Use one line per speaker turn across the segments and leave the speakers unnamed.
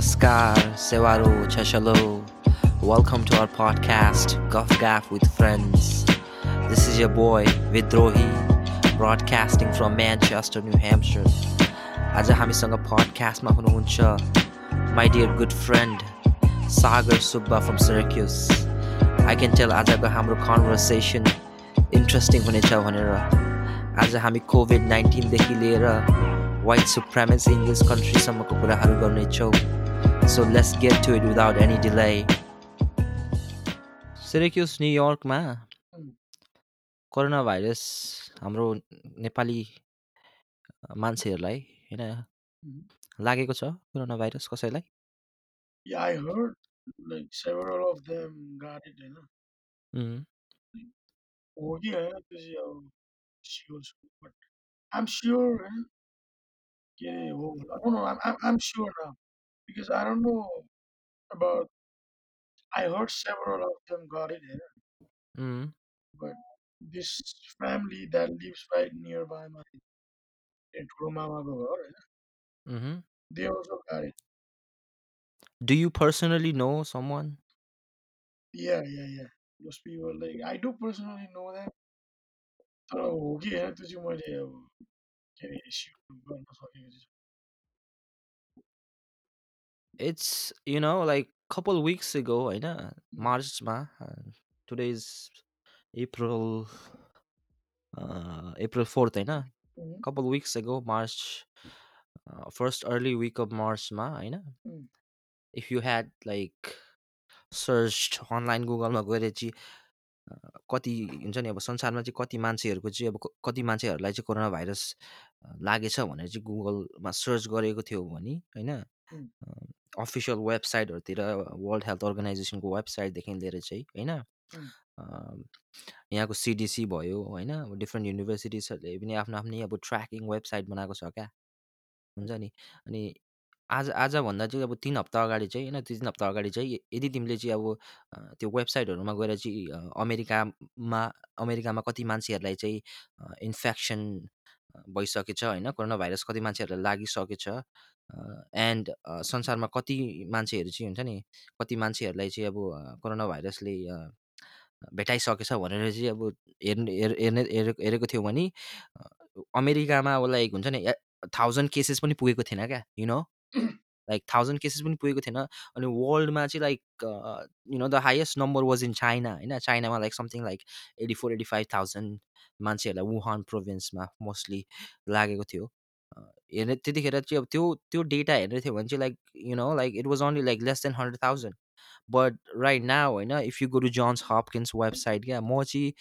Namaskar, Sewaro, Chashalo. Welcome to our podcast, Guff Gaff with Friends. This is your boy, Vidrohi, broadcasting from Manchester, New Hampshire. आज हामीसँग पडकास्टमा हुनुहुन्छ my dear good friend Sagar Subba from Syracuse. I can tell आजको हाम्रो conversation interesting हुनेछ भनेर आज हामी covid नाइन्टिनदेखि लिएर वाइट सुप्रामेसी इन दिस कन्ट्रीसम्मको कुराहरू गर्नेछौँ so let's get to it without any delay sorry न्युयोर्कमा corona virus हाम्रो नेपाली मान्छेहरूलाई होइन लागेको छ कोरोना भाइरस कसैलाई
आई heard like several K O corona I because I don't know about. I heard several of them got it, eh,
um,
but this family that lives right nearby my Mama
um.
they also got it.
Do you personally know someone?
Yeah, yeah, yeah. Those people like I do personally know them. तर हो कि होइन त्यो चाहिँ मैले अब के अरे स्योर गर्न सकेको चाहिँ
It's you know like couple weeks ago होइन मार्चमा today is April April fourth होइन
Mhm,
couple weeks ago march uh, first early week of मार्चमा होइन if you had like searched online गुगलमा गएर चाहिँ अ, कति हुन्छ नि अब संसारमा चाहिँ कति मान्छेहरूको चाहिँ अब क- कति मान्छेहरूलाई चाहिँ कोरोना भाइरस अ, लागेछ भनेर चाहिँ गुगलमा सर्च गरेको थियो भने होइन
mm,
अफिसियल वेबसाइटहरूतिर वर्ल्ड हेल्थ अर्गनाइजेसनको वेबसाइटदेखि लिएर चाहिँ होइन? यहाँको सिडिसी भयो होइन? डिफ्रेन्ट युनिभर्सिटिजहरूले पनि आफ्नो आफ्नै अब ट्र्याकिङ वेबसाइट बनाएको छ क्या? हुन्छ नि? अनि आज आजभन्दा चाहिँ अब तिन हप्ता अगाडि चाहिँ होइन? तिन हप्ता अगाडि चाहिँ यदि तिमीले चाहिँ अब त्यो वेबसाइटहरूमा गएर चाहिँ अमेरिकामा अमेरिकामा कति मान्छेहरूलाई चाहिँ इन्फेक्सन भइसकेछ होइन कोरोना भाइरस कति मान्छेहरूलाई लागिसकेछ एन्ड संसारमा कति मान्छेहरू चाहिँ हुन्छ नि कति मान्छेहरूलाई चाहिँ अब कोरोना भाइरसले भेटाइसकेछ भनेर चाहिँ अब हेर्ने हेर हेर्ने हेरेको थियो भने अमेरिकामा अब लाइक हुन्छ नि थाउजन्ड केसेस पनि पुगेको थिएन क्या you know like thousand cases पनि पुगेको थिएन अनि वर्ल्डमा चाहिँ like you know the highest number was in China होइन। चाइनामा like something like eighty four eighty five thousand मान्छेहरूलाई वुहान प्रोभिन्समा मोस्टली लागेको थियो। हेर्ने त्यतिखेर चाहिँ अब त्यो त्यो डेटा हेर्ने थियो भने चाहिँ like you know like it was only like less than hundred thousand. But right now होइन if you go to Johns Hopkins website क्या म चाहिँ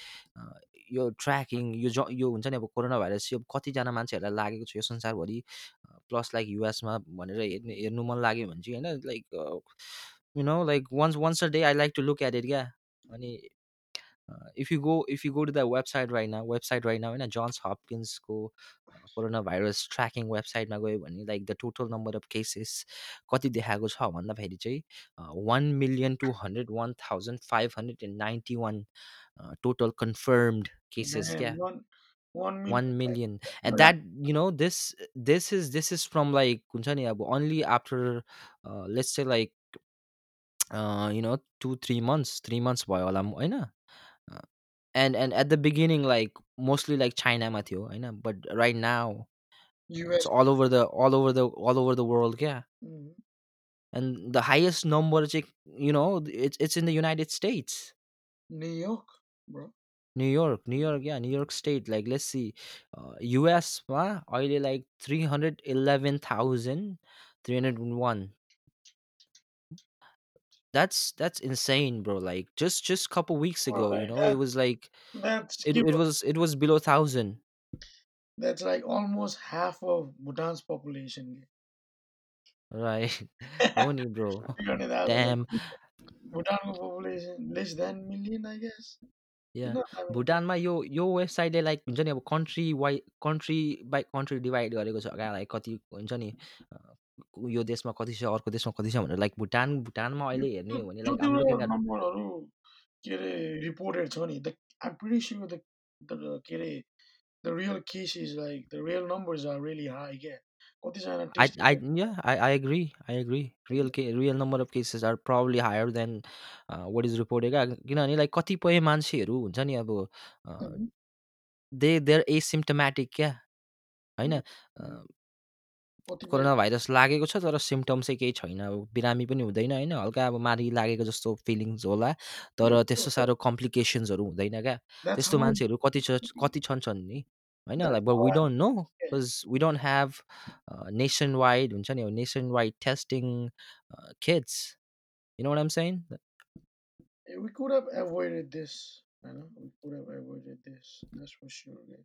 यो ट्र्याकिङ यो ज यो हुन्छ नि अब कोरोना भाइरस अब कतिजना मान्छेहरूलाई लागेको छ यो संसारभरि। प्लस लाइक युएसमा भनेर हेर्ने हेर्नु मन लाग्यो भने चाहिँ होइन like you know like once once a day I like to look at it क्या? अनि if you go if you go to the website right now website right now होइन जोन्स हपकिन्सको कोरोना भाइरस ट्र्याकिङ वेबसाइटमा गयो भने like the total number of cases कति देखाएको छ भन्दाखेरि चाहिँ one million two hundred one thousand five hundred and ninety one total confirmed cases क्या?
one one
one
million.
Million end
But
that you know this this is this is from like हुन्छ नि अब only after let's चाहिँ like you no to three months three months भयो होला म- होइन and and at the beginning like mostly like चाइनामा थियो होइन but right now
US,
it's all over the all over the all over the world क्या
mm,
and the highest number चाहिँ you no it's it's in the United states
New York, bro.
New York, New York, yeah, New York State. Like, let's see, uh, U.S. Wow, only like three hundred eleven thousand three hundred one. That's that's insane, bro. Like, just just couple weeks ago, you know, it was like it, it was it was below thousand.
that's like almost half of Bhutan's population.
Right, only bro. Damn,
Bhutan population less than million, I guess. Mean,
भुटानमा यो यो वेबसाइटले like हुन्छ नि अब country by country by country divide गरेको छ क्या लाइक कति हुन्छ नि अ, यो देशमा कति छ अर्को देशमा कति छ भनेर। लाइक भुटान भुटानमा अहिले हेर्ने हो भने लाइक लुकिङ एट
नम्बरहरू के अरे रिपोर्टेड छ नि। द आइम प्रिटी स्योर द द के अरे the real case is like the real numbers are really high क्या? कतिजना
I I yeah, I I agree. I agree. Real ca real number of cases are probably higher than uh, what is reported. क्या किनभने like कतिपय मान्छेहरू हुन्छ नि अब. दे there asymptomatic क्या? होइन?
Mhm.
अ,
कतिपय
कोरोना भाइरस लागेको छ तर सिम्प्टम चाहिँ केही छैन। अब बिरामी पनि हुँदैन होइन? हल्का अब मारी लागेको जस्तो फिलिङ्स होला तर त्यस्तो साह्रो कम्प्लिकेसन्सहरू हुँदैन क्या?
द्याट्स
त्यस्तो
हाउ
मान्छेहरू कति छ कति छन् छन् नि? होइन like
that's
but we
how
don't know because we don't have nation wide हुन्छ नि नेसन वाइड टेस्टिङ किड्स यु नो वाट आइम saying
we could have avoided this. I know we could have avoided this. That's for sure. Yeah.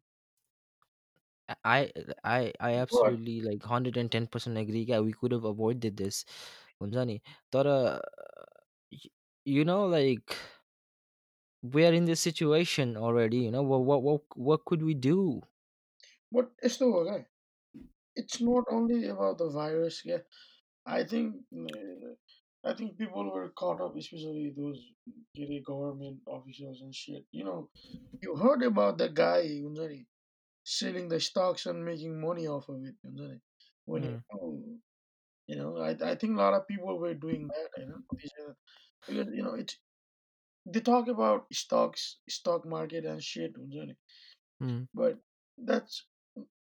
I I I
But
absolutely like 110% agree क्या we could have avoided this हुन्छ नि तर y- you know like we are in this situation already you know what what what, what could we do
but it's the okay. It's not only about the virus. Yeah, I think uh, I think people were caught up, especially those know, government officials and shit. You know, you heard about the guy Unzani, selling the stocks and making money off of it. Unzani. When he,
Mm,
oh, you know, I I think a lot of people were doing that. You know, because you know it's they talk about stocks, stock market, and shit,
mm.
but that's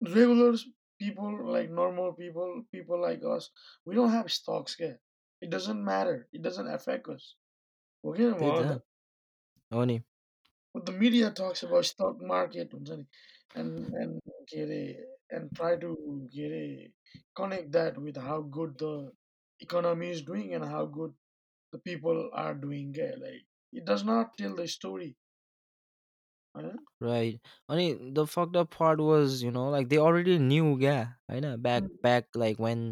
regular people like normal people, people like us. We don't have stocks yet. It doesn't matter. It doesn't affect us. Okay, But the media talks about stock market and and and try to connect that with how good the economy is doing and how good the people are doing. Like It does not tell the story.
होइन right अनि the fucked up part was you know like they already knew क्या होइन back back like when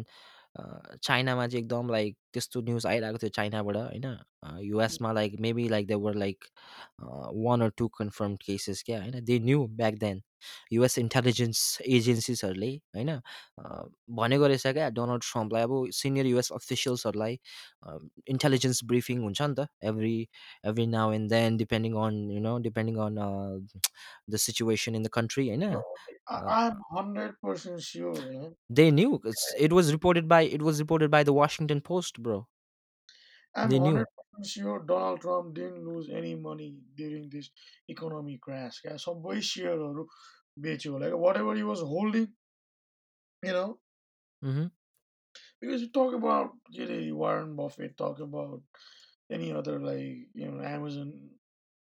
चाइनामा चाहिँ एकदम like त्यस्तो news आइरहेको थियो चाइनाबाट होइन
mm,
युएसमा like maybe like they were like one or two confirm cases क्या होइन they knew back then US intelligence एजेन्सिसहरूले होइन अ, भनेको रहेछ क्या डोनाल्ड ट्रम्पलाई अब सिनियर युएस अफिसियल्सहरूलाई इन्टेलिजेन्स ब्रिफिङ हुन्छ नि त every every now and then depending on you know depending on uh, the situation in the country होइन
bro, I,
uh,
I'm hundred percent sure. eh,
they knew it's, it was reported by it was reported by the washington post bro
I'm
they knew
100% sure Donald Trump didn't lose any money during this economy crash. क्या सबै सेयरहरू बेच्यो होला क्या whatever he was holding, you know,
hmm
because you talk about के अरे Warren Buffett, talk about any other like you know Amazon.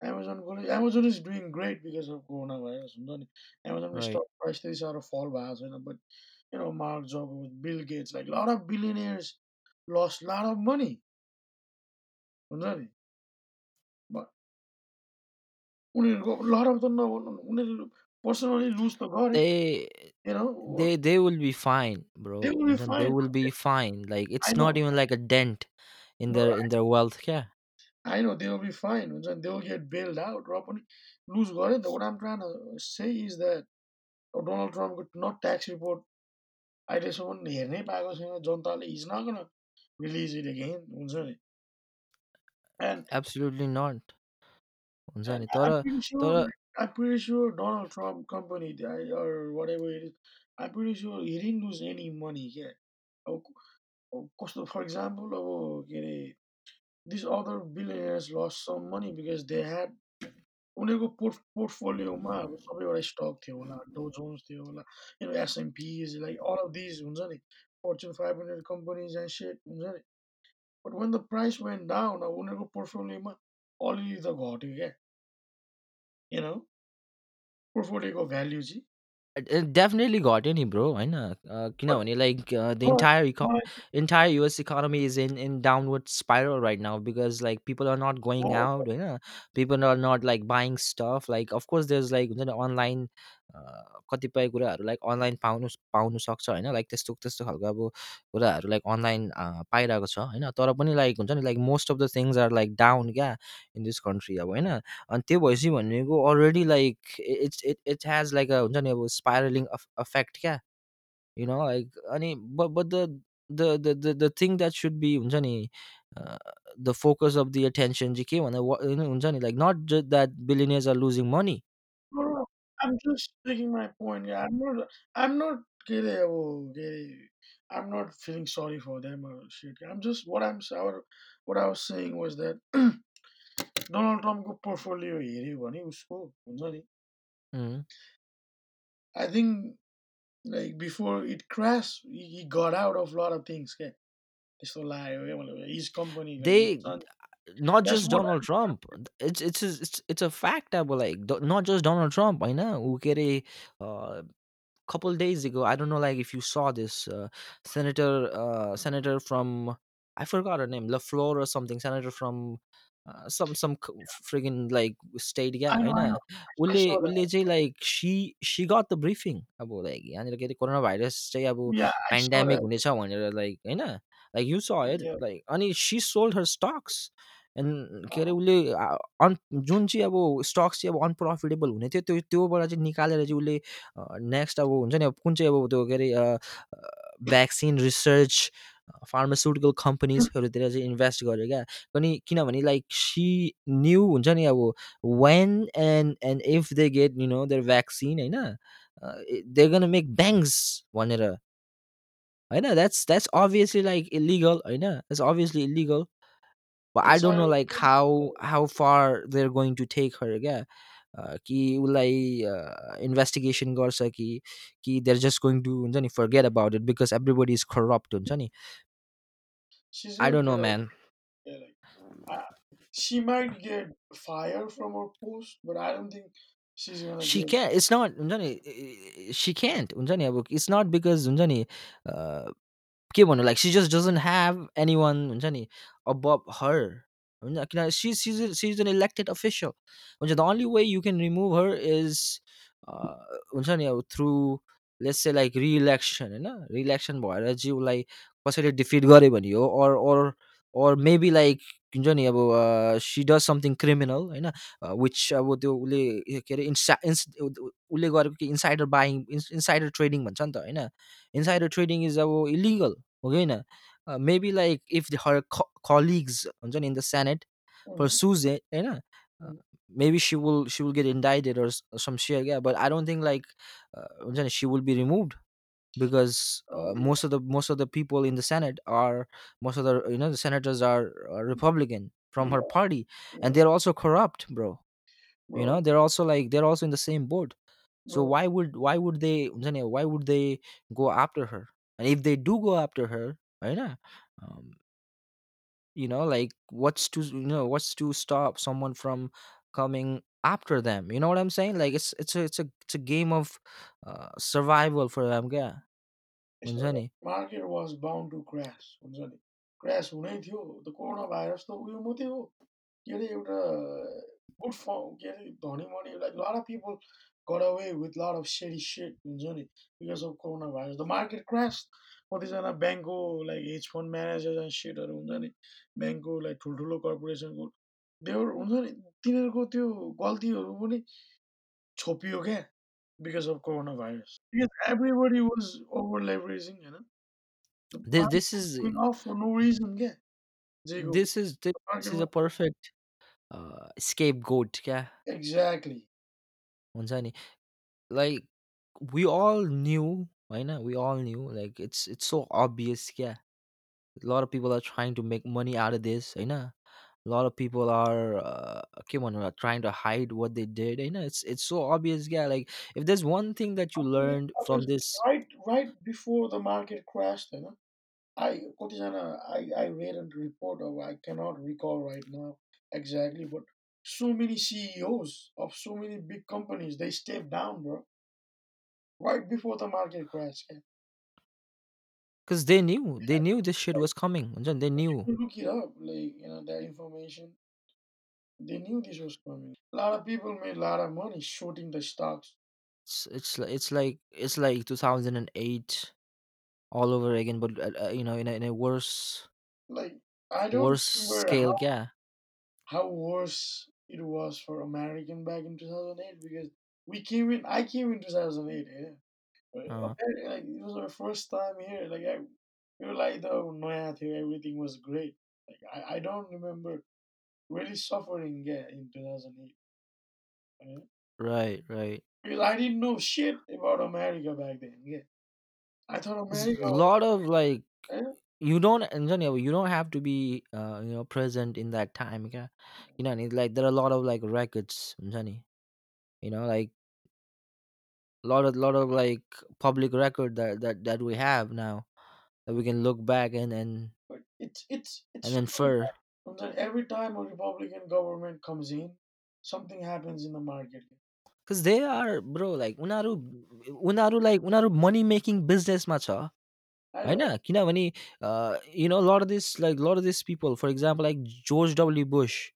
Amazon को लागि- Amazon is doing great because of coronavirus हुन्छ नि Amazon को
right
stock price त्यति साह्रो fall भएको छैन but you know Mark Zuckerberg, Bill Gates, like a lot of billionaires lost lot of money हुन्छ नि But उनीहरूको लट अफ द नभनौँ न, उनीहरूले पर्सनली लुज त गरे,
they
you know
they they will be fine
they
bro
will be
हुन्छ नि, they
fine
will be fine like
I
it's
no
not even like a dent in
bro
their in their wealth yeah
I know they will be fine हुन्छ नि they will get बेल्ड out र पनि लुज गऱ्यो नि त वाट आम ट्राइन से is that Donald ट्रम्पको न ट्याक्स रिपोर्ट अहिलेसम्म हेर्नै पाएको छैन जनताले is not gonna release it again हुन्छ नि
absolutely not हुन्छ नि तर तर
I'm pretty sure Donald Trump company or whatever it is, I'm pretty sure he didn't lose any money here. कस्तो for example these other billionaires lost some money because they had उनीहरूको port पोर्टफोलियोमा अब सबैवटा stock थियो होला Dow Jones थियो होला you know S&Ps like all of these हुन्छ नि Fortune 500 companies and shit हुन्छ नि but when the price went down अब उनीहरूको पोर्टफोलियोमा अलिअलि त घट्यो क्या you know पोर्टफोलियोको भ्याल्यु चाहिँ
It definitely got any bro होइन अ,
But
किनभने like uh, the
but
entire eco-
my
entire US economy is in in downward spiral right now because like people are not going
no,
out होइन people are not like buying stuff like of course there's like हुन्छ नि online कतिपय कुराहरू like online पाउनु पाउनु सक्छ होइन like त्यस्तो त्यस्तो खालको अब कुराहरू लाइक अनलाइन पाइरहेको छ होइन। तर पनि लाइक हुन्छ नि like most of the things are like down क्या इन दिस कन्ट्री अब होइन। अनि त्यो भएपछि भनेको already like it's it it has like हुन्छ नि अब स्पाइरलिङ अफेक्ट क्या। यु नो लाइक अनि but the the the the the thing that should be हुन्छ नि the focus of the attention चाहिँ के भन्दा हुन्छ नि like not just that billionaires are
losing money. I'm just taking my point. Yeah, I'm not. I'm not. के अरे अब के अरे I'm not feeling sorry for them or shit. I'm just what I'm what, what I was saying was that Donald ट्रम्पको portfolio हेऱ्यो भने उसको हुन्छ नि
Mm.
I think like before it crashed, he, he got out of a lot of things. क्या त्यस्तो लाग्यो क्या मलाई his company like
They
हुन्छ नि
not
that's
just
what
Donald Trump. It's it's a- it's it's a fact अब like do- not just Donald Trump होइन ऊ के अरे uh, couple days ago i don't know like if you saw this uh, senator uh, senator from i forgot her name lafleur or something senator from uh, some some c- friggin like state
I
yeah
know
I
I
know
know I
उसले
saw that
उसले चाहिँ like she she got the briefing अब like यहाँनिर के अरे corona virus चाहिँ अब
yeah I saw
pandemic
that
हुनेछ भनेर like होइन like you saw it
yeah
like अनि she sold her stocks and के अरे उसले अन जुन चाहिँ अब स्टक्स चाहिँ अब अनप्रोफिटेबल हुने थियो त्यो त्योबाट चाहिँ निकालेर चाहिँ उसले नेक्स्ट अब हुन्छ नि अब कुन चाहिँ अब त्यो के अरे भ्याक्सिन रिसर्च फार्मास्युटिकल कम्पनीजहरूतिर चाहिँ इन्भेस्ट गर्यो क्या। अनि किनभने लाइक सी न्यू हुन्छ नि अब when and and if they get you know their vaccine होइन? दे गन मेक ब्याङ्क्स भनेर। होइन? That's that's obviously like illegal होइन? That's obviously illegal but I
it's
don't
like
know like how how far they're going to take her क्या uh, कि उसलाई investigation गर्छ कि कि they're just going to हुन्छ नि forget about it because everybody is corrupt हुन्छ नि
she's
I
gonna
don't
get
know
a
man
yeah, like uh, she might get fired from her post but I don't think she's gonna
she
get
can't it's not हुन्छ नि eh, she can't हुन्छ नि अब it's not because हुन्छ नि uh, के भन्नु like she just doesn't have any one हुन्छ नि above her होइन? किन she she's she's an elected official हुन्छ the only way you can remove her is हुन्छ नि अब through let's say like reelection होइन? रिइलेक्सन भएर चाहिँ उसलाई कसैले डिफिट गर्यो भने हो अर अर अर मेबी लाइक हुन्छ नि अब सी डज समथिङ क्रिमिनल होइन विच अब त्यो उसले के अरे इन्सा इन्स उसले गरेको कि इन्साइडर बाइङ इन्साइडर ट्रेडिङ भन्छ नि त होइन। इन्साइडर ट्रेडिङ इज अब इलिगल हो कि होइन? Maybe like if the her colleagues हुन्छ नि in the Senate
for
sure ए होइन? Maybe she will she will get indicted or some share क्या but I don't think like हुन्छ नि she will be remove because uh, most of the most of the people in the senate are most of the you know the senators are, are republican from her party and they're also corrupt bro. You know they're also like they're also in the same boat. So why would why would they why would they go after her? And if they do go after her right now um, you know like what's to you know what's to stop someone from coming after them you know what i'm saying like it's it's a it's a it's a game of uh, survival for them yeah
यस्तो
हुन्छ नि
market was bound to cross हुन्छ नि cross हुनै थियो त corona virus त उयो मात्रै हो के अरे एउटा गुड फर्म के अरे धनी money like lot of people got away with a lot of shady shit हुन्छ नि because of coronavirus. The market crashed. कतिजना ब्याङ्कको like hedge fund manager end सेटहरू हुन्छ नि ब्याङ्कको लाइक ठुल्ठुलो कर्पोरेसनको देवर हुन्छ नि तिनीहरूको त्यो गल्तीहरू पनि छोपियो क्या because of coronavirus because everybody was over leveraging होइन
this this is
off for no reason क्या जेको
this is this is a perfect uh, scapegoat क्या
exactly
हुन्छ नि like we all knew होइन we all knew like it's it's so obvious क्या a lot of people are trying to make money out of this होइन a lot of people are uh, okay are trying to hide what they did you know it's it's so obvious yeah like if there's one thing that you learned from this
right right before the market crashed, you know. I I, I read a report of I cannot recall right now exactly, but so many CEOs of so many big companies they stepped down, bro, right before the market crashed.
Because they knew, they knew this shit was coming. Anjan, They knew.
Look it up, like you know that information. They knew this was coming. A lot of people made a lot of money shorting the stocks.
It's it's it's like it's like 2008 all over again, but uh, uh, you know, in a, in a worse
Like I don't
worse scale. how Yeah,
how worse it was for American back in 2008 because we came in. I came in 2008. Yeah. But
uh,
apparently, like, it was our first time here. Like, I, we were like, the thing, everything was great. Like, I, I don't remember really suffering, yeah, in 2008. yeah.
right right
Because I didn't know shit about America back then, yeah. I thought
There's a
America
lot of like
eh?
you don't you don't have to be uh, you know present in that time. Okay? You know, like there are a lot of like records. You know, like lot of lot of like public record that that that we have now that we can look back and and
but it's it's it's
and
funny
infer
that that every time a Republican government comes in, something happens in the market.
because they are bro like उनीहरू उनीहरू like उनीहरू money making business मा छ
I
होइन
know,
किनभने you know a lot of this like a lot of these people for example like George W Bush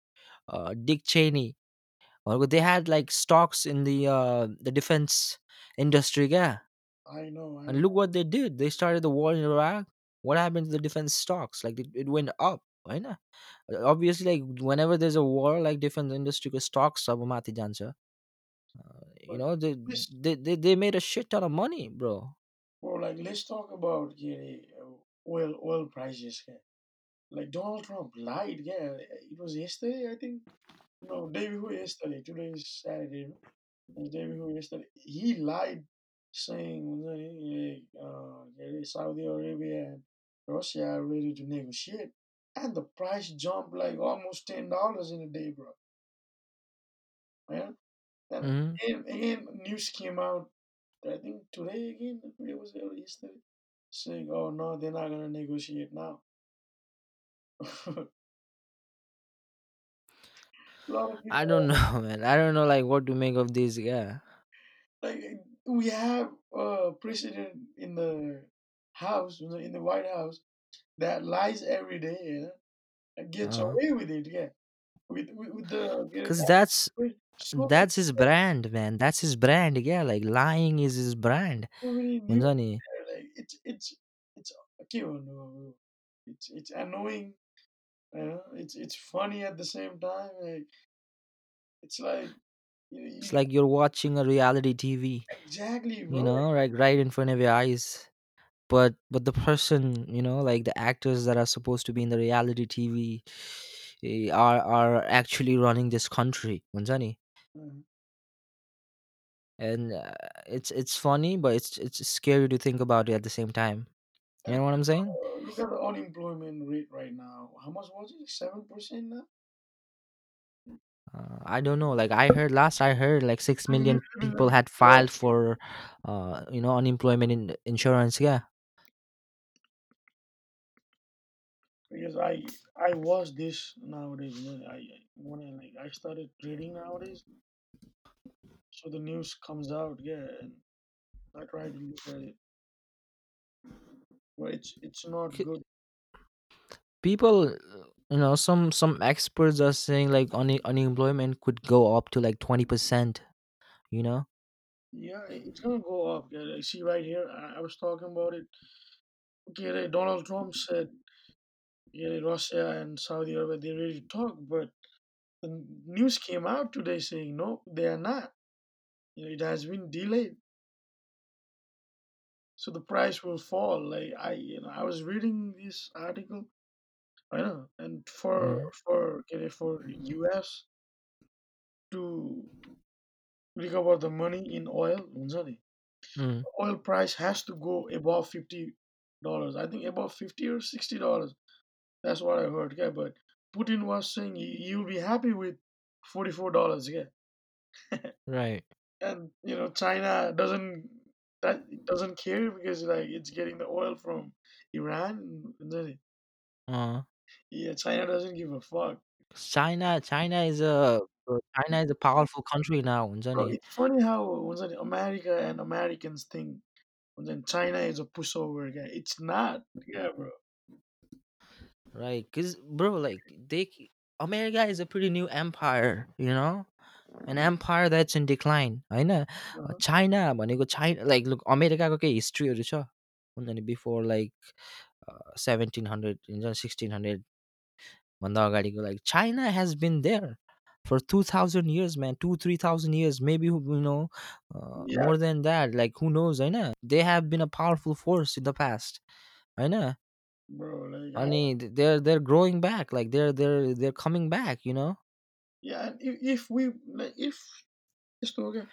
uh, Dick Cheney or they had like stocks in the uh, the defense industry yeah
I know, I
and
know.
look what they did they started the war in Iraq what happened to the defense stocks like it, it went up होइन obviously like whenever there's a war like defense industry को stocks अब माथि जान्छ you
But
know they,
this,
they they they made a shit ton of money bro
bro, like let's talk about yeah, oil oil prices. Yeah. Like Donald Trump lied. Yeah, it was yesterday, I think. No, day before yesterday. Today is Saturday. no? It was day before yesterday. He lied, saying like, uh, Saudi Arabia and Russia are ready to negotiate, and the price jumped like almost ten dollars in a day, bro. Yeah, and
hmm
again, again, news came out. I think today again. It was yesterday, saying, "Oh no, they're not gonna negotiate now."
I don't know, man. I don't know, like, what to make of this guy.
like eh, we have a president in the house in the in the White House that lies every day you know, and gets
Uh-huh.
away with it. Yeah, with with, with the
Cause that's
so
that's his brand, man. That's his brand. Yeah, like lying is his brand.
it's it's it's oh, oh, oh. it's annoying you know, it's it's funny at the same time. Like it's like you know,
It's
you,
like you're watching a reality TV,
exactly,
you know, right right in front of your eyes. But but the person, you know, like the actors that are supposed to be in the reality TV eh, are are actually running this country, Manjani.
Mhm.
And uh, it's it's funny, but it's it's scary to think about it at the same time you know what i'm saying
look at the unemployment rate right now. How much was it? Seven percent now.
uh, i don't know like i heard last i heard like 6 million people had filed for uh you know unemployment in insurance yeah
because I I watch this nowadays. You know, I I- when I like I started trading nowadays, so the news comes out, yeah, and I try to look at it, it's it's not
K-
good.
people you know some some experts are saying like un- unemployment could go up to like 20% you know
Yeah, it's gonna go up. Yeah, I see right here. I, I was talking about it. Okay, right, Donald Trump said, yeah, Russia and Saudi Arabia they're ready to talk, but the news came out today saying no, they are not. You know, it has been delayed so the price will fall like i you know i was reading this article i know and for
mm-hmm.
for for us to recover the money in oil
mm.
oil price has to go above 50 dollars i think above 50 or 60 dollars. That's what i heard okay but putin was saying you'll be happy with 44 dollars yeah.
Right.
And you know china doesn't that doesn't care because like it's getting the oil from Iran. isn't it?
uh
Yeah, China doesn't give a fuck.
china china is a uh, china is a powerful country now हुन्छ
Bro,
नि
it's funny how once again, America and Americans think when then China is a pushover guy. It's not. Yeah, bro.
right because bro like they america is a pretty new empire you know an empire that's in decline होइन
Uh-huh.
China भनेको China like look अमेरिकाको केही हिस्ट्रीहरू छ हुन्छ नि before like seventeen hundred हुन्छ sixteen hundred भन्दा अगाडिको like China has been there for 2000 years man 2 3000 years maybe you know uh,
Yeah,
more than that like who knows I know they have been a powerful force in the past I know
bro. Like,
I
I,
mean they're they're growing back like they're they're they're coming back you know
yeah. And if, if we, like, if just okay.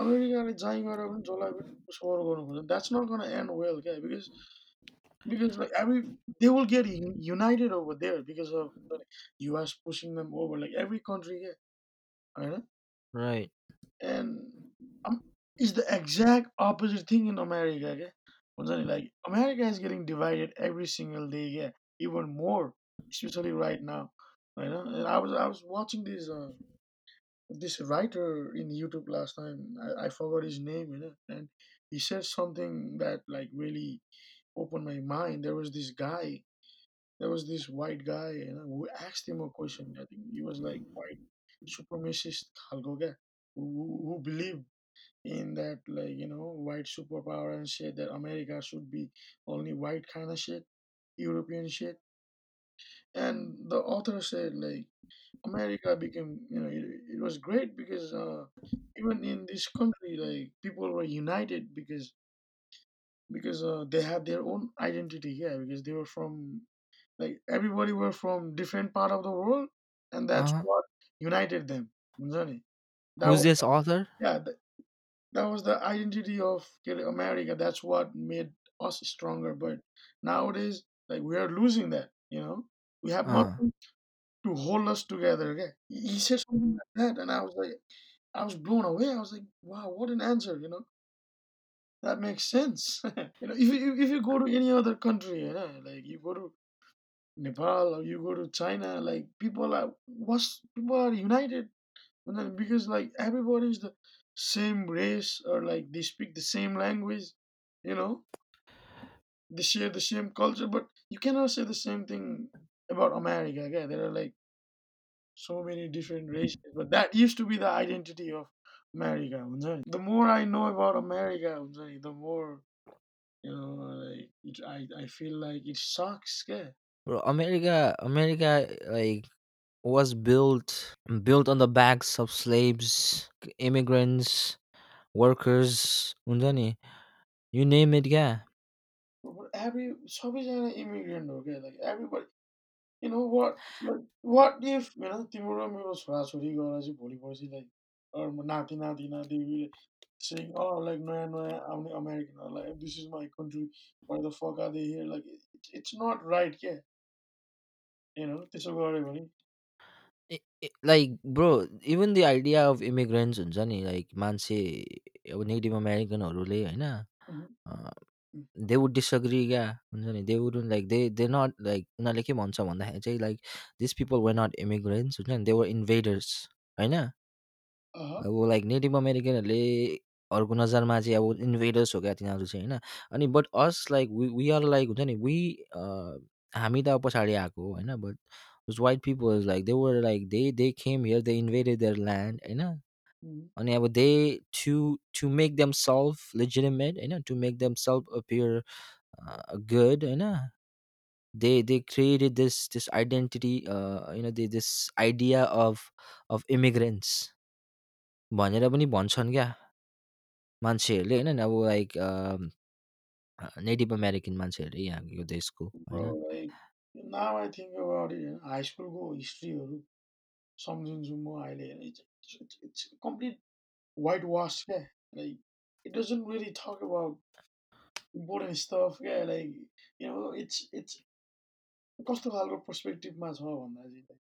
अमेरिकाले जहीँ गएर पनि जसलाई पनि support गर्नु खोज्छ that's not gonna and well क्या because because like every they will get u- united over there because of the US pushing them over like every country yeah right
Right.
and um, it's the exact opposite thing in America okay हुन्छ नि, like America is getting divided every single day yeah even more especially right now you know and i was i was watching this uh, this writer in youtube last time. I, I forgot his name you know and he said something that like really opened my mind. There was this guy there was this white guy you know who asked him a question. I think he was like white supremacist who, who believed in that like you know white superpower and said that america should be only white kind of shit european shit and the author said like america became you know it, it was great because uh, even in this country like people were united because because uh, they had their own identity here because they were from like everybody were from different part of the world and that's
Uh-huh.
what united them that
Who's
was
this author?
yeah that, that was the identity of america that's what made us stronger but nowadays like we are losing that you know we have
Uh.
nothing to hold us together okay? He said something like that and i was like i was blown away. I was like wow what an answer you know? That makes sense. You know if you if you go to any other country you know like you go to Nepal or you go to China, like people are what's people are united and then because like everybody is the same race or like they speak the same language, you know, they share the same culture, but you cannot say the same thing about America. Okay? There are like so many different mm. races, but that used to be the identity of America. The more I know about America, the more you know, like it, I I feel like it sucks.
Okay? America, America, like was built built on the backs of slaves, immigrants, workers, unjani, you name it,
yeah. every सबैजना immigrant हो क्या like everybody you know what what if होइन तिम्रो र मेरो छोराछोरी गएर चाहिँ भोलिपर्सि like नाति नाति नातिले saying, oh, like, no, no, I'm the American, or like, this is my country, why the fuck are they here? Like, it, it's त्यसो गऱ्यो भने
like bro even the idea of immigrants हुन्छ नि like मान्छे अब native अमेरिकनहरूले होइन they would disagree क्या हुन्छ नि they would like they they not like उनीहरूले के भन्छ भन्दाखेरि चाहिँ like this people were not immigrants हुन्छ नि दे वर इन्भेडर्स होइन
अह,
अब लाइक नेटिभ अमेरिकनहरूले हरूको नजरमा चाहिँ अब इन्भेडर्स हो क्या तिनीहरू चाहिँ होइन अनि but us like we we are like हुन्छ नि वी हामी त अब पछाडि आएको हो होइन but white people like they were like they they came here they invaded their land होइन
mhm,
अनि अब they to to make themselves legitimate होइन to make themselves appear good होइन they they created this this identity होइन this idea of of immigrants भनेर पनि भन्छन् क्या मान्छेहरूले होइन अब लाइक नेटिभ अमेरिकन मान्छेहरूले यहाँ यो देशको
bro
होइन
like now I think about it हिस्ट्रीहरू सम्झिन्छु म अहिले it's, it's, complete whitewash क्या like it doesn't really talk about important stuff क्या like you know it's it's कस्तो खालको पर्सपेक्टिभमा छ भन्दा चाहिँ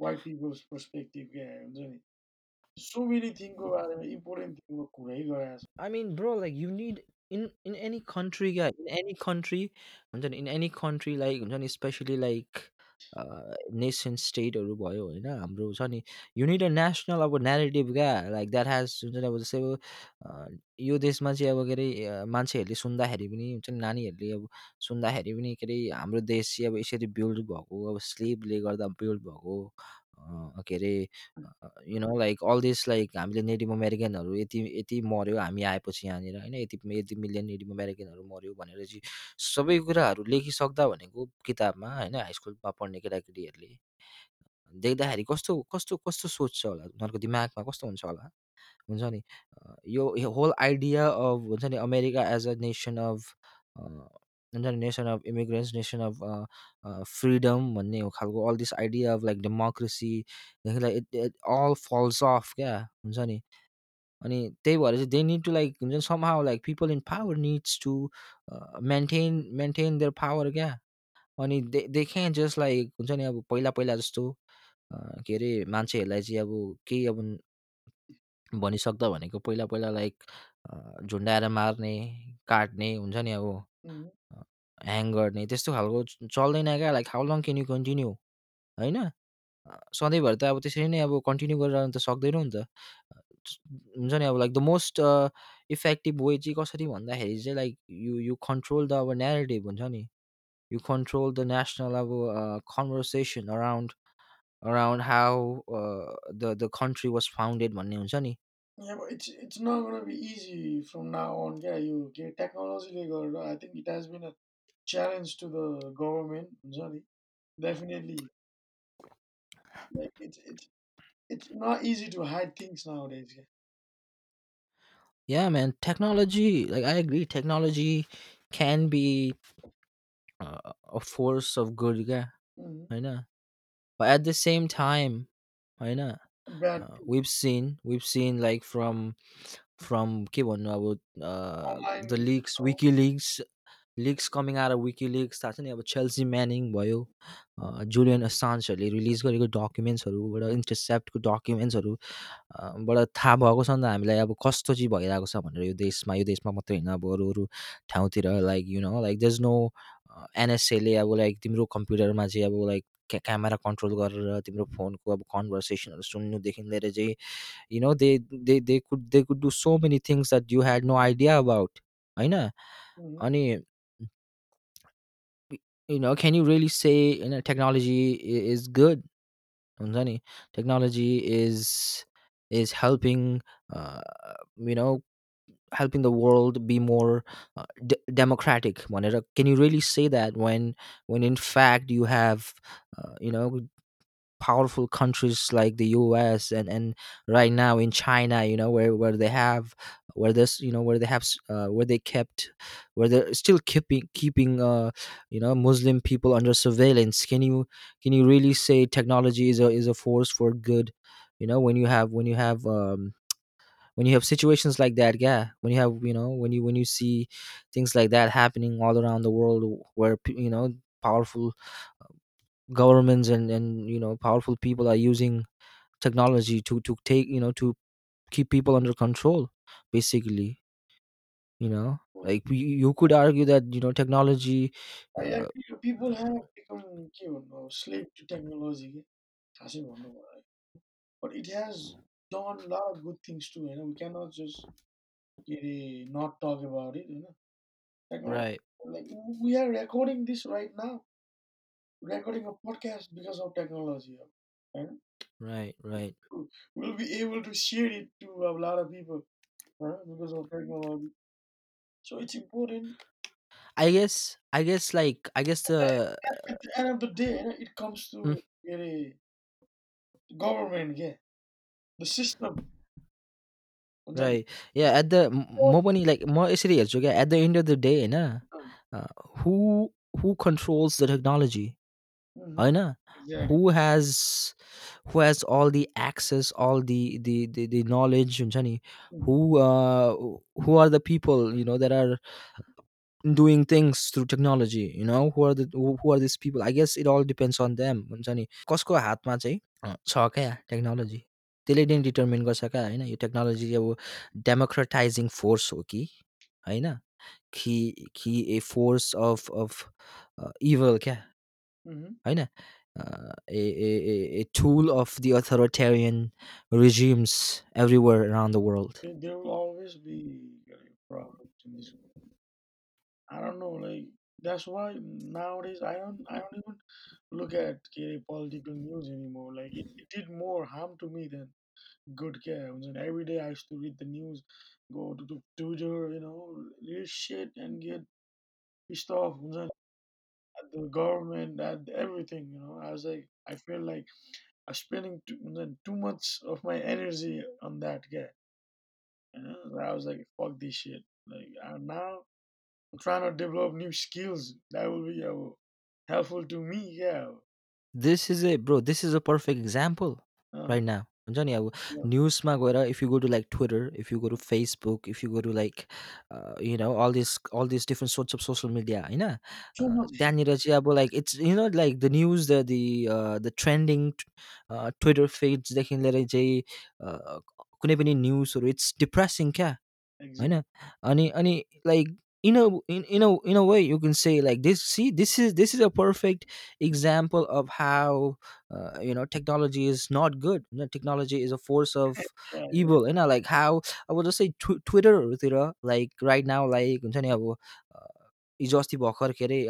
वाइट पिपल्स पर्सपेक्टिभ क्या हुन्छ नि सो मेनी थिङको बारेमा इम्पोर्टेन्ट थिङको कुरै गराएको छ
I mean, bro, like you need in in any country, yeah, in any country, हुन्छ नि in any country, like हुन्छ नि especially like nation stateहरू भयो होइन हाम्रो छ नि need a national अब narrative क्या like that has हुन्छ नि अब जस्तै अब यो देशमा चाहिँ अब के अरे मान्छेहरूले सुन्दाखेरि पनि हुन्छ नि नानीहरूले अब सुन्दाखेरि पनि के अरे हाम्रो देश चाहिँ अब यसरी बिल्ड भएको अब स्लेभले गर्दा बिल्ड भएको अ, के are you know like all this like हामीले नेटिभ अमेरिकनहरू यति यति मऱ्यो हामी आएपछि यहाँनिर होइन यति यति मिलियन नेटिभ अमेरिकनहरू मऱ्यो भनेर चाहिँ सबै कुराहरू लेखिसक्दा भनेको किताबमा होइन हाई स्कुलमा पढ्ने केटाकेटीहरूले देख्दाखेरि कस्तो कस्तो कस्तो सोच्छ होला? उनीहरूको दिमागमा कस्तो हुन्छ होला? हुन्छ नि? अ, यो होल आइडिया अफ हुन्छ नि America as a nation of हुन्छ नि nation of immigrants nation of freedom भन्ने खालको all this idea of like democracy like it it all falls off क्या हुन्छ नि? अनि त्यही भएर चाहिँ दे निड टु लाइक हुन्छ नि somehow like people in power needs to maintain maintain their power क्या? अनि दे दे क्यान जस्ट लाइक हुन्छ नि अब पहिला पहिला जस्तो के अरे मान्छेहरूलाई चाहिँ अब केही अब भनिसक्दा भनेको पहिला पहिला लाइक झुन्डाएर मार्ने काट्ने हुन्छ नि अब ह्याङ गर्ने त्यस्तो खालको चल्दैन क्या like how long can you continue होइन? सधैँभरि त अब त्यसरी नै अब कन्टिन्यू गरिरहनु त सक्दैनौँ नि त। हुन्छ नि अब like the most effective way चाहिँ कसरी भन्दाखेरि चाहिँ like you you control the अब नेरेटिभ हुन्छ नि। यु कन्ट्रोल द नेसनल अब conversation around around how the the country was founded भन्ने हुन्छ नि।
Yeah, but it's it's not gonna be easy from now on. Yeah, you get technology legal. I think it has been a challenge to the government. Sorry, definitely. Like it's it's it's not easy to hide things nowadays. Yeah.
Yeah, man. Technology, like I agree, technology can be uh, a force of good, yeah,
Mhm.
I know. But at the same time, I know. Uh, we've seen, we've seen like from from के भन्नु अब uh, the
Online.
leaks,
Oh,
WikiLeaks leaks coming आएर WikiLeaks थाहा छ नि अब Chelsea म्यानिङ भयो Julian असान्सहरूले release गरेको डकुमेन्ट्सहरूबाट इन्टरसेप्टको डकुमेन्ट्सहरू बाट थाहा भएको छ नि त हामीलाई अब कस्तो चाहिँ भइरहेको छ भनेर यो देशमा यो देशमा मात्रै होइन अब अरू अरू ठाउँतिर like you know like this no एनएसएले अब लाइक तिम्रो कम्प्युटरमा चाहिँ अब लाइक क्या क्यामेरा कन्ट्रोल गरेर तिम्रो फोनको अब कन्भर्सेसनहरू सुन्नुदेखि लिएर चाहिँ you know they they they could they could do so many things that you had no idea about होइन?
mhm.
अनि can you really say you know technology i- is good? हुन्छ नि? Is is helping uh, you know helping the world be more uh, d- democratic Monera. can you really say that when when in fact you have uh, you know powerful countries like the US and and right now in China you know where where they have where this you know where they have uh, where they kept where they're still keeping keeping uh, you know Muslim people under surveillance can you can you really say technology is a is a force for good you know when you have when you have um, when you have situations like that yeah when you have you know when you when you see things like that happening all around the world where you know powerful uh, governments and and you know powerful people are using technology to to take you know to keep people under control basically you know like you you could argue that you know technology
I
uh,
agree. People have become you know, slave to technology. But it has. Mm done a lot of good things too. You know, we cannot just really not talk about it. You know, like oh,
right.
Like we are recording this right now, recording a podcast because of technology. Right?
Right, right.
We'll be able to share it to a lot of people right? because of technology. So it's important.
I guess, I guess, like, I guess the
At the end of the day, you know, it comes to mm. really government. Yeah, the system. हुन्छ नि?
right yeah at the m- म पनि like म यसरी हेर्छु क्या at the end of the day होइन uh, who who controls the technology
Mhm.
होइन
Exactly.
who has who has all the access all the the the, the knowledge हुन्छ नि
Mhm.
who uh, who are the people you know that are doing things through technology you know who are the who, who are these people i guess it all depends on them हुन्छ नि कसको हातमा चाहिँ अ, छ क्या technology त्यसले नै determine गर्छ क्या होइन यो टेक्नोलोजी अब डेमोक्रेटाइजिङ फोर्स हो कि होइन कि कि a force of of evil क्या
Mhm.
होइन uh, a, a, a a tool of the authoritarian regimes everywhere around the world.
There there will always be uh, problems in this. I don't know, like that's why nowadays I don't I don't even look at K political news anymore. Like it, it did more harm to me than good care. And every day I used to read the news, go to the Twitter, you know, read shit and get pissed off at the government, at everything. You know, I was like, I feel like I'm spending too, too much of my energy on that guy. You know, I was like, fuck this shit. Like now I'm trying to develop new skills that will be uh, helpful to me. Yeah.
This is a bro. This is a perfect example
Uh,
right now. हुन्छ नि अब
Yeah,
न्युजमा गएर if you go to like Twitter if you go to Facebook if you go to like you no Al this all this different sorts of social media होइन अ,
so much.
त्यहाँनिर चाहिँ अब like it's you know like the news the the the trending Twitter फिड्सदेखि लिएर चाहिँ अ, कुनै पनि न्युजहरू it's depressing क्या
Exactly.
होइन अनि अनि like in a in, in a in a way you can say like this see this is this is a perfect example of how uh, you know technology is not good. You know, technology is a force of evil you know like how i would just say tw- twitter तिर, like right now like हुन्छ नि अब अ, हिजो अस्ति भर्खर के अरे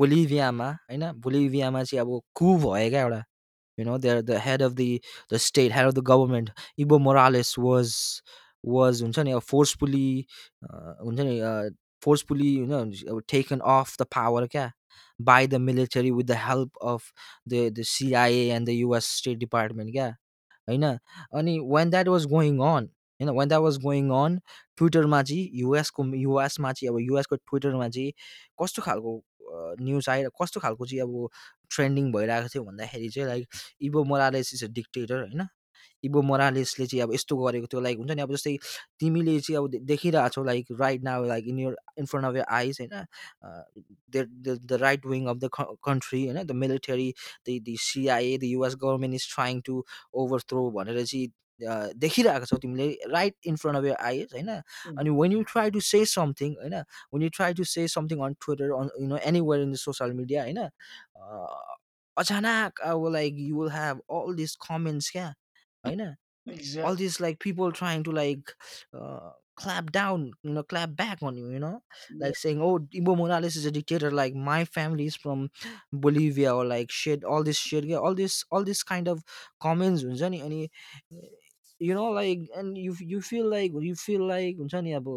बोलिभियामा होइन बोलिभियामा चाहिँ अब कु भयो क्या एउटा you know they're the head of the the state head of the government. Evo Morales was was हुन्छ नि अब फोर्सफुली हुन्छ नि फोर्सफुल्ली फोर्सफुली होइन अब टेकन अफ द पावर क्या? By the military with the help of the the CIA and the US State Department क्या? होइन? अनि when that was going on होइन when that was going on ट्विटरमा चाहिँ युएसको युएसमा चाहिँ अब युएसको ट्विटरमा चाहिँ कस्तो खालको न्युज आएर कस्तो खालको चाहिँ अब ट्रेन्डिङ भइरहेको थियो भन्दाखेरि चाहिँ like Evo Morales is a dictator होइन? इभो मोरालेसले चाहिँ अब यस्तो गरेको थियो। लाइक हुन्छ नि अब जस्तै तिमीले चाहिँ अब दे- देखिरहेछौ like right now like in your in front of your eyes होइन? The right wing of the country होइन? The military the the CIA the US government is trying to overthrow भनेर चाहिँ देखिरहेको छौ तिमीले right in front of your eyes होइन? अनि when you try to say something होइन? When you try to say something on Twitter on you know anywhere in the social media होइन? अचानक अब like you will have all this comments क्या? होइन all this like people trying to like clap down clap back भन्ने
होइन
like saying oh इम्बो Morales is a dictator like my family's from Bolivia like said all this set all this all this kind of comments हुन्छ नि अनि you know like and you you feel like you feel like हुन्छ नि अब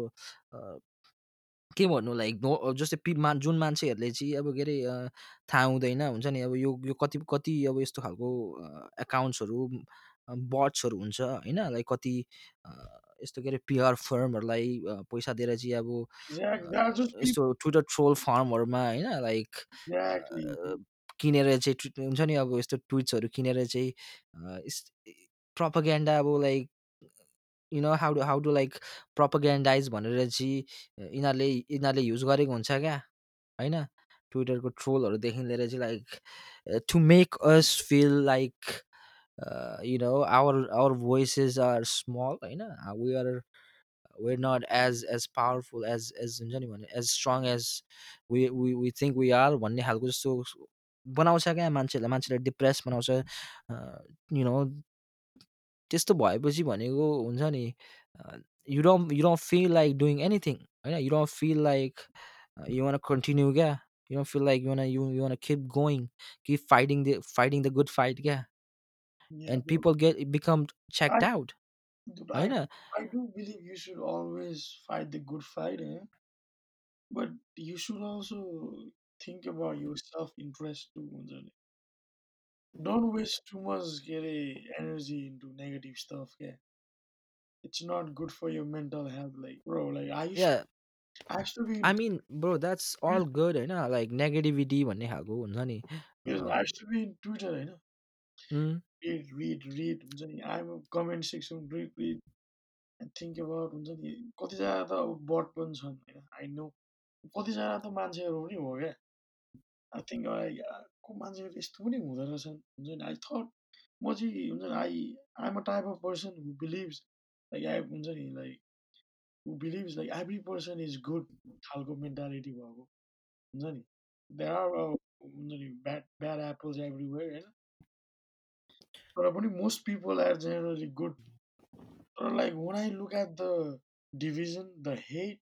के भन्नु like जस्तै पि मा जुन मान्छेहरूले चाहिँ अब के अरे थाहा हुँदैन हुन्छ नि अब यो यो कति कति अब यस्तो खालको एकाउन्ट्सहरू बट्सहरू हुन्छ होइन लाइक कति अ, यस्तो के अरे पिआर फर्महरूलाई अ, पैसा दिएर चाहिँ अब. अ,
people.
यस्तो ट्विटर ट्रोल फार्महरूमा होइन लाइक
Exactly.
किनेर चाहिँ ट्विट हुन्छ नि अब यस्तो ट्विट्सहरू किनेर चाहिँ प्रपगेन्डा अब like you know how how to like propagandize भनेर चाहिँ अ, यिनीहरूले यिनीहरूले युज गरेको हुन्छ क्या होइन ट्विटरको ट्रोलहरूदेखि लिएर चाहिँ like to make us feel like you know our our voices R small होइन we are we're not as as powerful as as हुन्छ नि भने as strong as we we we think we are भन्ने खालको जस्तो बनाउँछ क्या मान्छेलाई मान्छेलाई डिप्रेस बनाउँछ यु नो त्यस्तो भएपछि भनेको हुन्छ नि you don't you don't feel like doing anything होइन you don't feel like you want continue क्या you don't feel like you want you you want keep going keep fighting the fighting the good fight क्या
Yeah,
end
bro.
People get become
I,
checked out
dude, I,
होइन
I do believe you should always fight the good fight, eh? But you should also think about your self-interest too. Anjali. Don't waste too much kere, energy into negative stuff. Yeah, it's not good for your mental health. Like, bro, like I used,
या
I used to be
I
in,
मिन bro that's all good होइन like negativity भन्ने खालको हुन्छ नि
because I used to be in Twitter, you know, Read, read, read. Anjali. I'm a comment section, read, read, and think about. Anjali. कतिजना त अब but पनि छन् होइन आई नो कतिजना त मान्छेहरू पनि हो क्या आई थिङ्क को मान्छेहरू यस्तो पनि हुँदो रहेछन् हुन्छ नि आई थट म चाहिँ हुन्छ नि I I'm a type of person who believes like I हुन्छ नि like who believes like every person is good खालको मेन्टालिटी भएको हुन्छ नि देयर आर हुन्छ नि ब्याड ब्याड एप्पल्स एभ्रिवेयर होइन तर पनि most people are generally good तर like when I look at the division the hate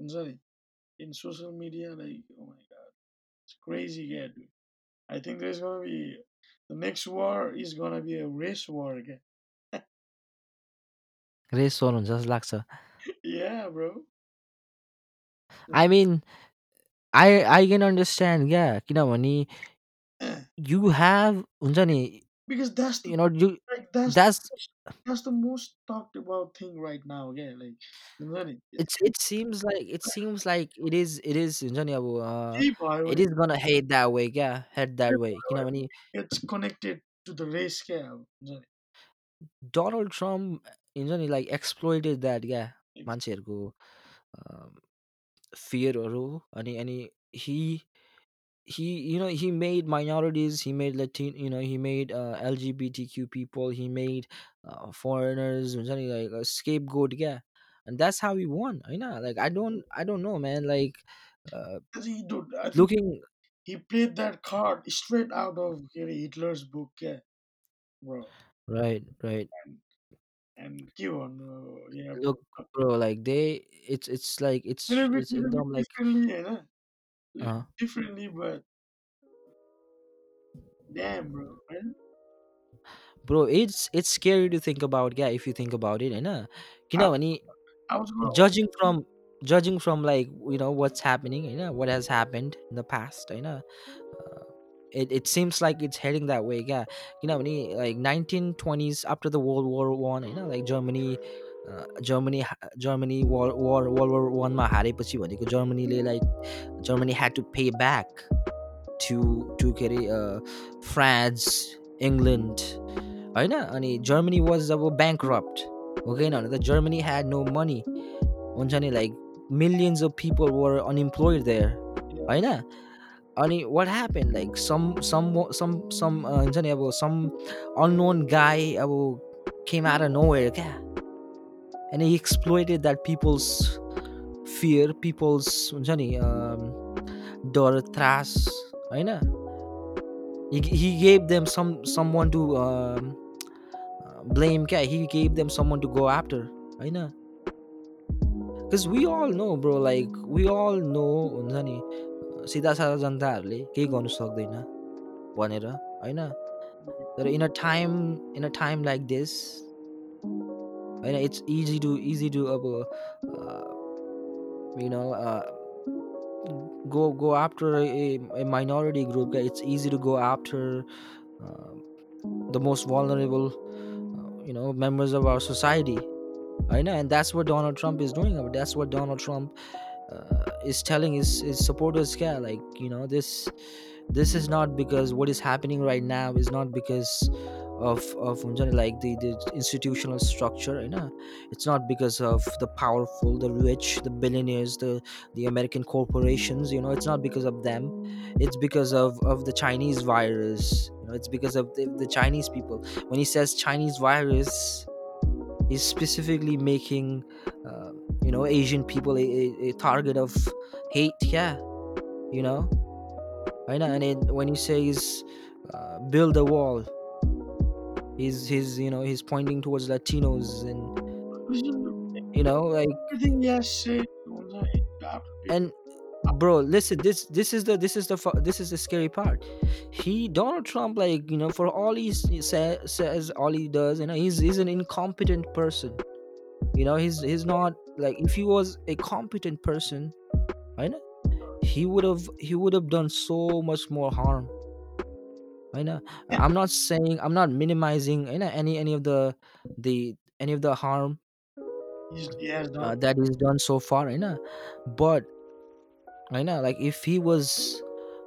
हुन्छ नि in social media like crazy क्या dude. I think there's gonna be the next war is gonna be a race war again.
Race war हुन्छ जस्तो लाग्छ
yeah, bro.
आई मिन आई आई can understand क्या किनभने you have हुन्छ नि
because that's the
you know you
like that's most, that's the most talked about thing right now. Yeah, like you know, it's
It's it seems like it seems like it is it is हुन्छ नि अब अ,
keep
it is gonna head that way क्या head that way किनभने
It's connected to the race क्या अब हुन्छ नि
Donald Trump हुन्छ नि लाइक एक्सप्लोइटेड द्याट क्या मान्छेहरूको फियरहरू अनि अनि हि he you know he made minorities he made latin you know he made uh, lgbtq people he made uh, foreigners or something like a scapegoat yeah and that's how he won you know like i don't i don't know man like uh,
he did,
looking
he played that card straight out of Hitler's book, yeah, bro.
right right
And give on, uh, yeah,
look
bro
like they it's it's like it's it's in like
little
uh,
bit differently but damn bro होइन
bro it's it's scary to think about yeah if you think about it होइन
I,
किनभने
I was gonna
judging from judging from like you know what's happening you know what has happened in the past you know uh, it, it seems like it's heading that way yeah you know when like 1920s after the world war one you know like germany Germany Germany war war world war वानमा हारेपछि भनेको जर्मनीले like Germany had to pay back to to के अरे France England होइन? अनि Germany was अब bankrupt हो कि भने त जर्मनी ह्याड नो मनी हुन्छ नि like millions of people were unemployed there होइन? अनि वाट ह्यापन लाइक सम सम सम सम हुन्छ नि अब सम अननोन गाई अब केमा आएर नो वेयर क्या? And he exploited that people's fear people's हुन्छ नि डर त्रास होइन he gave them some someone to blame क्या he gave them someone to go after होइन because we all know bro like we all know हुन्छ नि सिधा साधा जनताहरूले केही गर्नु सक्दैन भनेर होइन तर in a time in a time like this and it's easy to easy to uh, uh, you know uh, go go after a, a minority group. It's easy to go after uh, the most vulnerable uh, you know members of our society. I know and that's what donald trump is doing. That's what donald trump uh, is telling his, his supporters yeah like you know this this is not because what is happening right now is not because of of हुन्छ नि, like the, the institutional structure you know it's not because of the powerful the rich the billionaires the the american corporations you know it's not because of them it's because of of the chinese virus you know it's because of the, the chinese people when he says chinese virus he's specifically making uh, you know asian people a, a, a target of hate yeah you know I know, and it, when he says uh, build a wall he's he's you know he's pointing towards Latinos and you know like and bro listen this this is the this is the this is the scary part. He donald trump like you know for all he says all he does you know he's he's an incompetent person. You know he's he's not like if he was a competent person right he would have he would have done so much more harm. I know. I'm not saying I'm not minimizing you know, any any of the the any of the harm
he has
uh,
done
that is done so far, you know. But I know, like if he was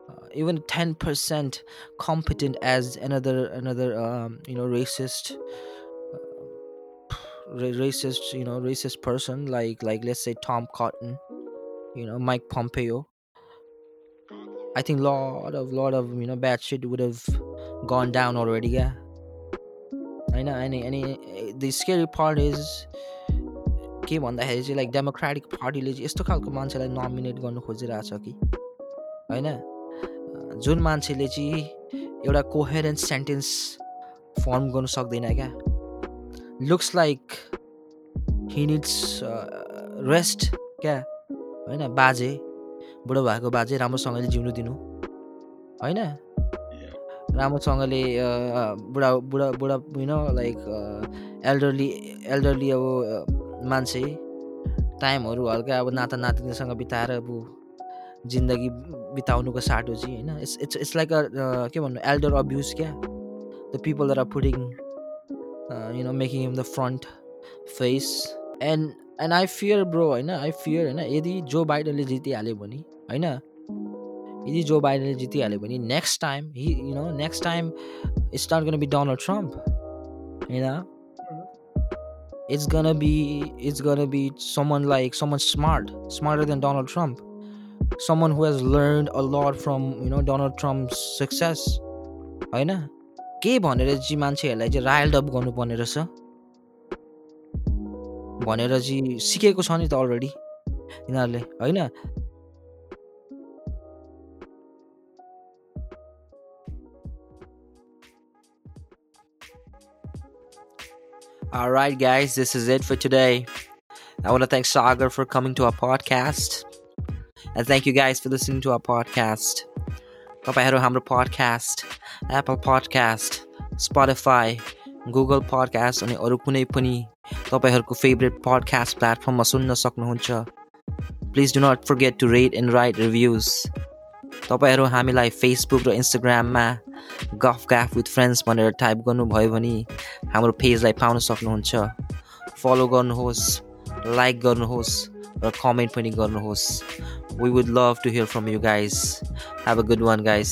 uh, even ten percent competent as another another um, you know racist ra- racist you know racist person like like let's say Tom Cotton, you know Mike Pompeo. I think lot of lot of you know bad shit would have gone down already. Yeah, know. Any any the scary part is के भन्दाखेरि चाहिँ like democratic पार्टीले चाहिँ यस्तो खालको मान्छेलाई nominate गर्नु खोजिरहेछ कि होइन जुन मान्छेले चाहिँ एउटा कोहेरेन्ट सेन्टेन्स फर्म गर्नु सक्दैन क्या looks like he needs rest क्या होइन बाजे बुढो भएको बाजे राम्रोसँगले जिउनु दिनु। होइन? राम्रोसँगले बुढा बुढा बुढा you know like elderly elderly अब मान्छे टाइमहरू हल्का अब नाता नातिनीसँग बिताएर अब जिन्दगी बिताउनुको साटो चाहिँ होइन। It's it's it's like a के भन्नु एल्डर अब्युज क्या? The people are putting you know making him the front face and and I fear bro होइन? आई फियर होइन? यदि जो बाइडनले जितिहाल्यो भने होइन? यदि जो बाइडेनले जितिहाल्यो भने next time he you know next time it's not gonna be Donald Trump होइन? It's gonna be it's gonna be someone like someone smart smarter than Donald Trump someone who has learn a lot from you know Donald Trump success होइन? के भनेर चाहिँ मान्छेहरूलाई चाहिँ royal up गर्नुपर्ने रहेछ? भनेर चाहिँ सिकेको छ नि त अलरेडी यिनीहरूले होइन? All right, guys, this is it for today. I want to thank Sagar for coming to our podcast. And thank you guys for listening to our podcast. तपाईँहरू हाम्रो podcast, Apple podcast, Spotify, Google podcast अनि अरू कुनै पनि तपाईँहरूको favourite podcast प्लेटफर्ममा सुन्न सक्नुहुन्छ please do not forget to rate end right reviews तपाईँहरू हामीलाई फेसबुक र इन्स्टाग्राममा गफ ग्याफ विथ फ्रेन्ड्स भनेर टाइप गर्नुभयो भने हाम्रो पेजलाई पाउन सक्नुहुन्छ। फलो गर्नुहोस् लाइक गर्नुहोस् र कमेन्ट पनि गर्नुहोस्। We would love to hear from you guys have a good one guys